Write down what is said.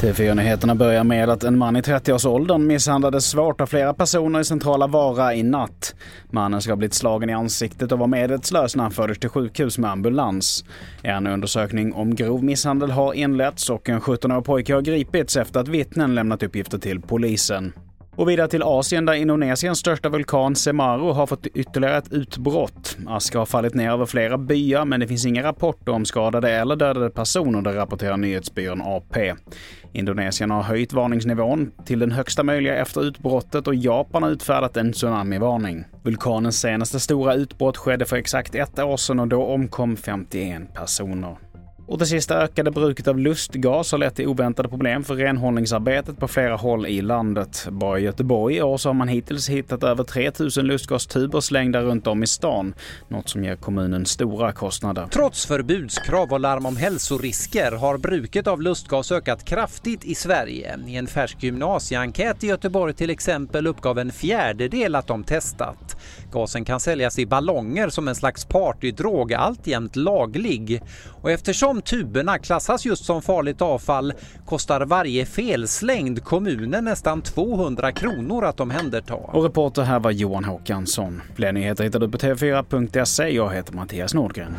TV4-nyheterna börjar med att en man i 30-årsåldern misshandlades svårt av flera personer i centrala Vara i natt. Mannen ska ha blivit slagen i ansiktet och var medvetslös när han fördes till sjukhus med ambulans. En undersökning om grov misshandel har inletts och en 17-årig pojke har gripits efter att vittnen lämnat uppgifter till polisen. Och vidare till Asien där Indonesiens största vulkan Semeru har fått ytterligare ett utbrott. Aska har fallit ner över flera byar men det finns inga rapporter om skadade eller dödade personer, det rapporterar nyhetsbyrån AP. Indonesien har höjt varningsnivån till den högsta möjliga efter utbrottet och Japan har utfärdat en tsunamivarning. Vulkanens senaste stora utbrott skedde för exakt ett år sedan och då omkom 51 personer. Och det sista ökade bruket av lustgas har lett till oväntade problem för renhållningsarbetet på flera håll i landet. Bara i Göteborg i år så har man hittills hittat över 3000 lustgastuber slängda runt om i stan, något som ger kommunen stora kostnader. Trots förbudskrav och larm om hälsorisker har bruket av lustgas ökat kraftigt i Sverige. I en färsk gymnasieenkät i Göteborg till exempel uppgav en fjärdedel att de testat. Gasen kan säljas i ballonger som en slags partydrog, alltjämt laglig. Och eftersom tuberna klassas just som farligt avfall kostar varje felslängd kommunen nästan 200 kronor att omhänderta. Och reporter här var Johan Håkansson. Fler nyheter hittar du på tv4.se. Jag heter Mattias Nordgren.